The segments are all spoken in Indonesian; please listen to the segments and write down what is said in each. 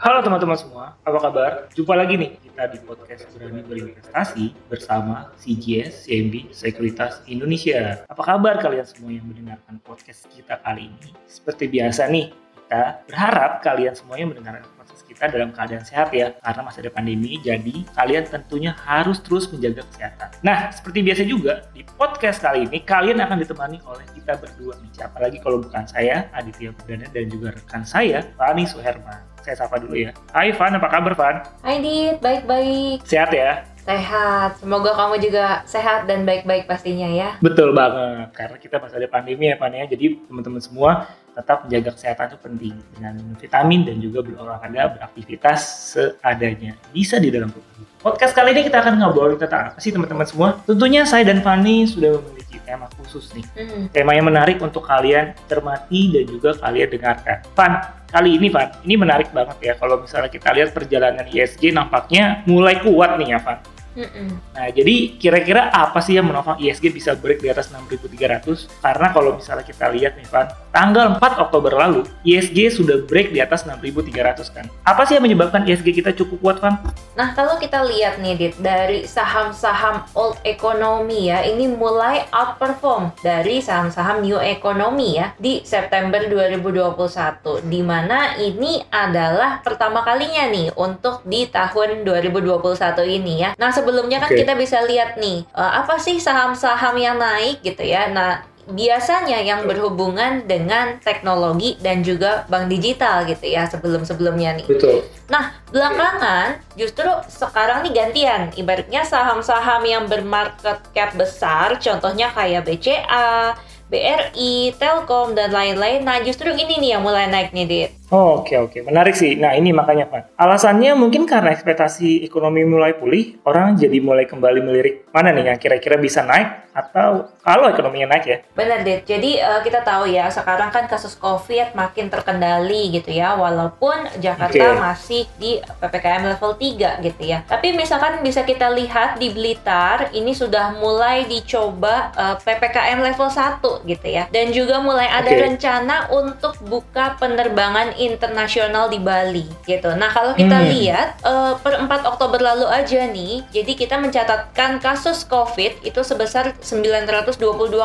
Halo teman-teman semua, apa kabar? Jumpa lagi nih kita di podcast Berani Berinvestasi bersama CGS CMB Sekuritas Indonesia. Apa kabar kalian semua yang mendengarkan podcast kita kali ini? Seperti biasa nih, kita berharap kalian semuanya mendengarkan podcast kita dalam keadaan sehat ya, karena masih ada pandemi, jadi kalian tentunya harus terus menjaga kesehatan. Nah, seperti biasa juga, di podcast kali ini kalian akan ditemani oleh kita berdua nih, siapa kalau bukan saya, Aditya Perdana, dan juga rekan saya, Fani Suherman. Saya sapa dulu ya. Hai Van, apa kabar Van? Hai Dit, baik-baik. Sehat ya? Sehat. Semoga kamu juga sehat dan baik-baik pastinya ya. Betul banget, karena kita masih ada pandemi ya Van ya. Jadi teman-teman semua tetap menjaga kesehatan itu penting dengan minum vitamin dan juga berolahraga, beraktivitas seadanya. Bisa di dalam tubuh. Podcast kali ini kita akan ngobrolin tentang apa sih teman-teman semua? Tentunya saya dan Fanny sudah memiliki tema khusus nih. Hmm. Tema yang menarik untuk kalian cermati dan juga kalian dengarkan. Van, kali ini Van, ini menarik banget ya kalau misalnya kita lihat perjalanan ISG nampaknya mulai kuat nih ya Van. Mm-mm. Nah, jadi kira-kira apa sih yang menopang ISG bisa break di atas 6.300? Karena kalau misalnya kita lihat nih, Van, tanggal 4 Oktober lalu, ISG sudah break di atas 6.300 kan. Apa sih yang menyebabkan ISG kita cukup kuat, Van? Nah, kalau kita lihat nih, Dit, dari saham-saham old economy ya, ini mulai outperform dari saham-saham new economy ya di September 2021, di mana ini adalah pertama kalinya nih untuk di tahun 2021 ini ya. Nah, sebelumnya kan Oke. kita bisa lihat nih, eh, apa sih saham-saham yang naik gitu ya. Nah, biasanya yang berhubungan dengan teknologi dan juga bank digital gitu ya sebelum-sebelumnya nih. Betul. Nah, belakangan justru sekarang nih gantian. Ibaratnya saham-saham yang bermarket cap besar, contohnya kayak BCA, BRI, Telkom, dan lain-lain. Nah, justru ini nih yang mulai naik nih, Dit. Oh, oke oke, menarik sih. Nah ini makanya Van. Alasannya mungkin karena ekspektasi ekonomi mulai pulih, orang jadi mulai kembali melirik mana nih yang kira-kira bisa naik atau kalau ekonominya naik ya. Benar, Dit. Jadi eh, kita tahu ya, sekarang kan kasus COVID makin terkendali gitu ya, walaupun Jakarta Oke. masih di PPKM level 3 gitu ya. Tapi misalkan bisa kita lihat di Blitar, ini sudah mulai dicoba eh, PPKM level 1 gitu ya. Dan juga mulai ada Oke. rencana untuk buka penerbangan internasional di Bali gitu. Nah, kalau kita Hmm. lihat eh, per 4 Oktober lalu aja nih, jadi kita mencatatkan kasus COVID itu sebesar 922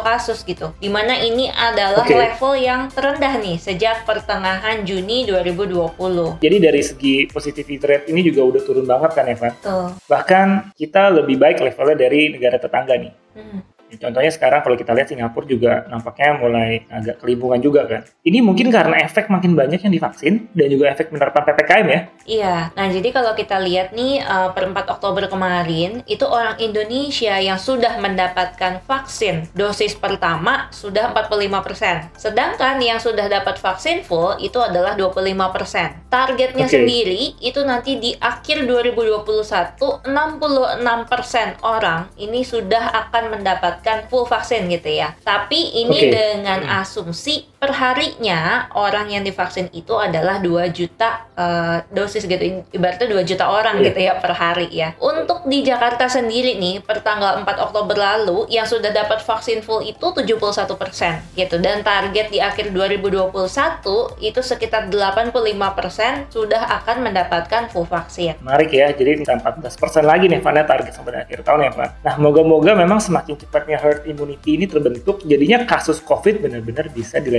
kasus gitu. Di mana ini adalah Oke. level yang terendah nih sejak pertengahan Juni 2020. Jadi dari segi positivity rate ini juga udah turun banget kan ya Van. Tuh. Bahkan kita lebih baik levelnya dari negara tetangga nih. Hmm. Contohnya sekarang kalau kita lihat Singapura juga nampaknya mulai agak kelimpungan juga kan. Ini mungkin karena efek makin banyak yang divaksin dan juga efek penerapan PPKM ya. Iya, nah jadi kalau kita lihat nih eh, per 4 Oktober kemarin itu orang Indonesia yang sudah mendapatkan vaksin dosis pertama sudah 45%. Sedangkan yang sudah dapat vaksin full itu adalah 25%. Targetnya Oke. sendiri itu nanti di akhir 2021 66% orang ini sudah akan mendapatkan full vaksin gitu ya. Tapi ini Oke. dengan Hmm. asumsi perharinya orang yang divaksin itu adalah 2 juta eh, dosis gitu ibaratnya 2 juta orang Iya. gitu ya per hari ya untuk di Jakarta sendiri nih per tanggal 4 Oktober lalu yang sudah dapat vaksin full itu 71% gitu dan target di akhir 2021 itu sekitar 85% sudah akan mendapatkan full vaksin Menarik ya, jadi bisa 14% lagi nih Van ya target sampai akhir tahun ya Van. Nah moga-moga memang semakin cepatnya herd immunity ini terbentuk, jadinya kasus COVID benar-benar bisa di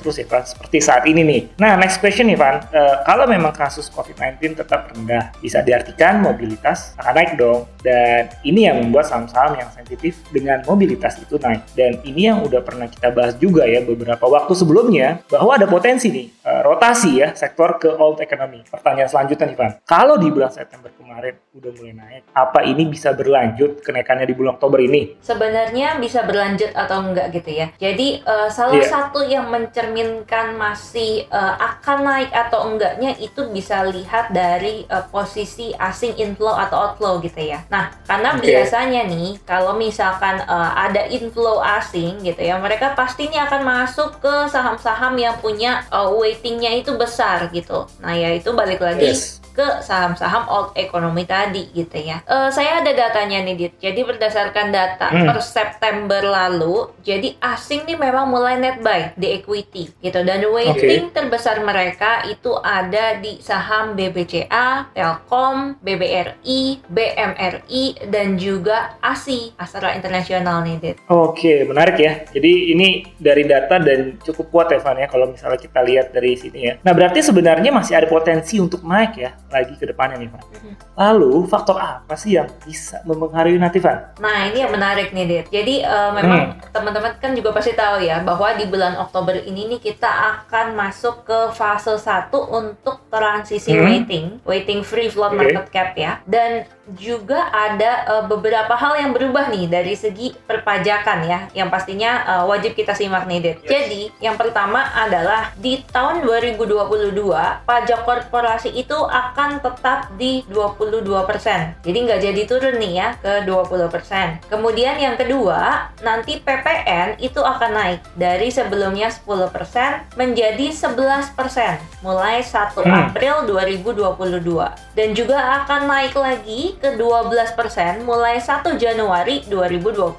terus ya Van, seperti saat ini nih. Nah next question nih Van, Eh, kalau memang kasus COVID-19 tetap rendah, bisa diartikan mobilitas akan naik dong. Dan ini yang membuat saham-saham yang sensitif dengan mobilitas itu naik. Dan ini yang udah pernah kita bahas juga ya beberapa waktu sebelumnya, bahwa ada potensi nih, rotasi ya sektor ke old economy. Pertanyaan selanjutnya nih Van, kalau di bulan September kemarin udah mulai naik, apa ini bisa berlanjut kenaikannya di bulan Oktober ini? sebenarnya bisa berlanjut atau enggak gitu ya. Jadi eh, salah Iya. satu yang yang mencerminkan masih uh, akan naik atau enggaknya itu bisa lihat dari uh, posisi asing inflow atau outflow gitu ya. Nah, karena okay. biasanya nih kalau misalkan uh, ada inflow asing gitu ya, mereka pastinya akan masuk ke saham-saham yang punya uh, weightingnya itu besar gitu. Nah, ya itu balik lagi yes ke saham-saham old economy tadi gitu ya. Uh, saya ada datanya nih Dit. Jadi berdasarkan data hmm. per September lalu, jadi asing nih memang mulai net buy di equity gitu dan weighting okay. terbesar mereka itu ada di saham BBCA, Telkom, BBRI, BMRI dan juga ASI, Astra Internasional nih Dit. Oke, okay, menarik ya. Jadi ini dari data dan cukup kuat ya Van ya kalau misalnya kita lihat dari sini ya. Nah, berarti sebenarnya masih ada potensi untuk naik ya lagi ke depannya nih, Van. Mm-hmm. Lalu faktor apa sih yang bisa mempengaruhi nanti, Van? Nah, ini yang menarik nih, Dit. Jadi uh, memang hmm. teman-teman kan juga pasti tahu ya bahwa di bulan Oktober ini nih kita akan masuk ke fase 1 untuk transisi hmm. waiting, waiting free float okay. market cap ya. Dan juga ada uh, beberapa hal yang berubah nih dari segi perpajakan ya, yang pastinya uh, wajib kita simak nih, Dit. Yes. Jadi, yang pertama adalah di tahun 2022 pajak korporasi itu akan tetap di 22%. Jadi nggak jadi turun nih ya ke 20%. Kemudian yang kedua, nanti PPN itu akan naik dari sebelumnya 10% menjadi 11% mulai 1 hmm. April 2022 dan juga akan naik lagi ke 12% mulai 1 Januari 2025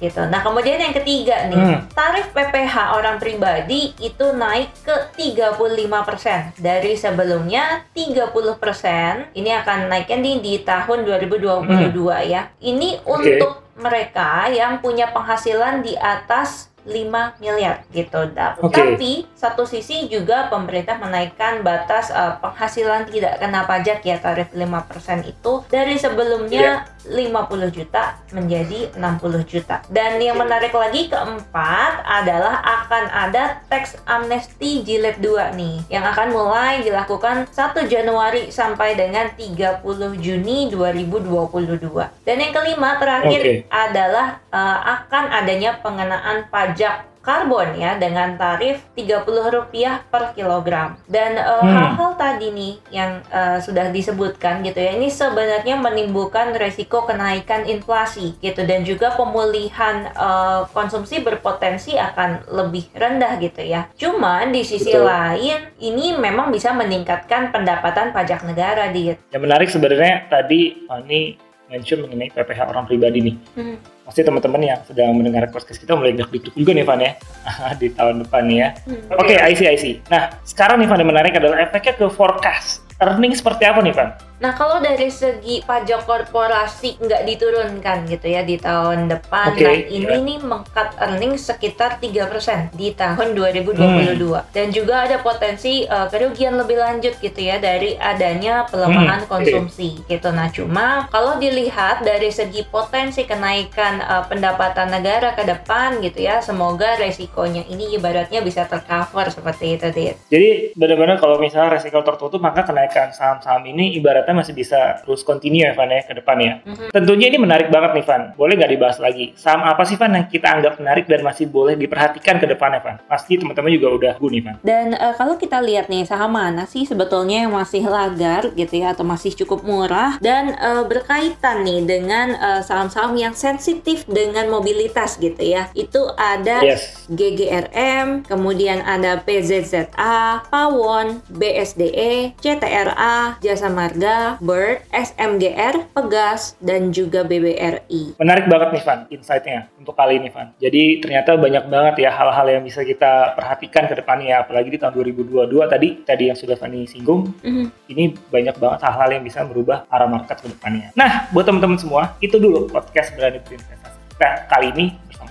gitu. Nah, kemudian yang ketiga nih, hmm. tarif PPH orang pribadi itu naik ke 35% dari sebelumnya 30%. Ini akan naiknya nih di tahun 2022 hmm. ya. Ini okay. untuk mereka yang punya penghasilan di atas 5 miliar gitu. Okay. Tapi satu sisi juga pemerintah menaikkan batas uh, penghasilan tidak kena pajak ya tarif 5% itu dari sebelumnya yeah. 50 juta menjadi 60 juta. Dan yang menarik lagi keempat adalah akan ada tax amnesty jilid 2 nih yang akan mulai dilakukan 1 Januari sampai dengan 30 Juni 2022. Dan yang kelima terakhir okay. adalah uh, akan adanya pengenaan pajak pajak karbon ya dengan tarif Rp30 per kilogram. Dan uh, hmm. hal-hal tadi nih yang uh, sudah disebutkan gitu ya, ini sebenarnya menimbulkan resiko kenaikan inflasi gitu dan juga pemulihan uh, konsumsi berpotensi akan lebih rendah gitu ya. Cuman di sisi Betul. lain ini memang bisa meningkatkan pendapatan pajak negara di. Yang menarik sebenarnya tadi oh, ini mention mengenai PPH orang pribadi nih. Hmm pasti teman-teman yang sedang mendengar podcast kita mulai deg juga nih Van ya di tahun depan nih ya. Hmm. Oke, okay, I see, I see. Nah, sekarang nih Van yang menarik adalah efeknya ke forecast. Earning seperti apa nih Van? Nah, kalau dari segi pajak korporasi nggak diturunkan gitu ya di tahun depan, okay, nah ini yeah. nih mengkat earning sekitar 3% di tahun 2022. Hmm. Dan juga ada potensi uh, kerugian lebih lanjut gitu ya dari adanya pelemahan hmm. konsumsi okay. gitu. Nah, cuma kalau dilihat dari segi potensi kenaikan uh, pendapatan negara ke depan gitu ya, semoga resikonya ini ibaratnya bisa tercover seperti itu, Dit. Jadi benar-benar kalau misalnya resiko tertutup maka kenaikan saham-saham ini ibaratnya masih bisa terus continue ya Van ya ke depan ya. Mm-hmm. Tentunya ini menarik banget nih Van. Boleh nggak dibahas lagi? Saham apa sih Van yang kita anggap menarik dan masih boleh diperhatikan ke depannya Van? Pasti teman-teman juga udah gue nih Van. Dan uh, kalau kita lihat nih saham mana sih sebetulnya yang masih lagar gitu ya atau masih cukup murah dan uh, berkaitan nih dengan uh, saham-saham yang sensitif dengan mobilitas gitu ya. Itu ada yes. GGRM, kemudian ada PZZA, Pawon, BSDE, CTRA, Jasa Marga, Bird, SMGR, Pegas, dan juga BBRI. Menarik banget nih Van, insight-nya untuk kali ini Van. Jadi ternyata banyak banget ya hal-hal yang bisa kita perhatikan ke depannya, apalagi di tahun 2022 tadi, tadi yang sudah Fanny singgung, mm-hmm. ini banyak banget hal-hal yang bisa merubah arah market ke depannya. Nah, buat teman-teman semua, itu dulu podcast Berani Berinvestasi kita kali ini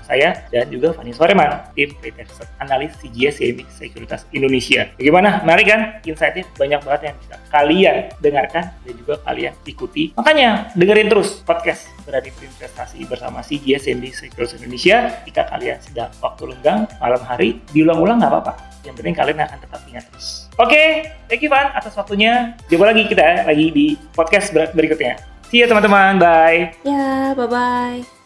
saya dan juga Fani Soreman, tim Retail Analis CGS CMB Sekuritas Indonesia. Bagaimana? Menarik kan? Insightnya banyak banget yang bisa kalian dengarkan dan juga kalian ikuti. Makanya dengerin terus podcast berani investasi bersama CGS CMB Sekuritas Indonesia. Jika kalian sedang waktu lenggang malam hari, diulang-ulang nggak apa-apa. Yang penting kalian akan tetap ingat terus. Oke, okay, thank you Van atas waktunya. Coba lagi kita lagi di podcast berikutnya. See you teman-teman, bye. Ya, bye-bye.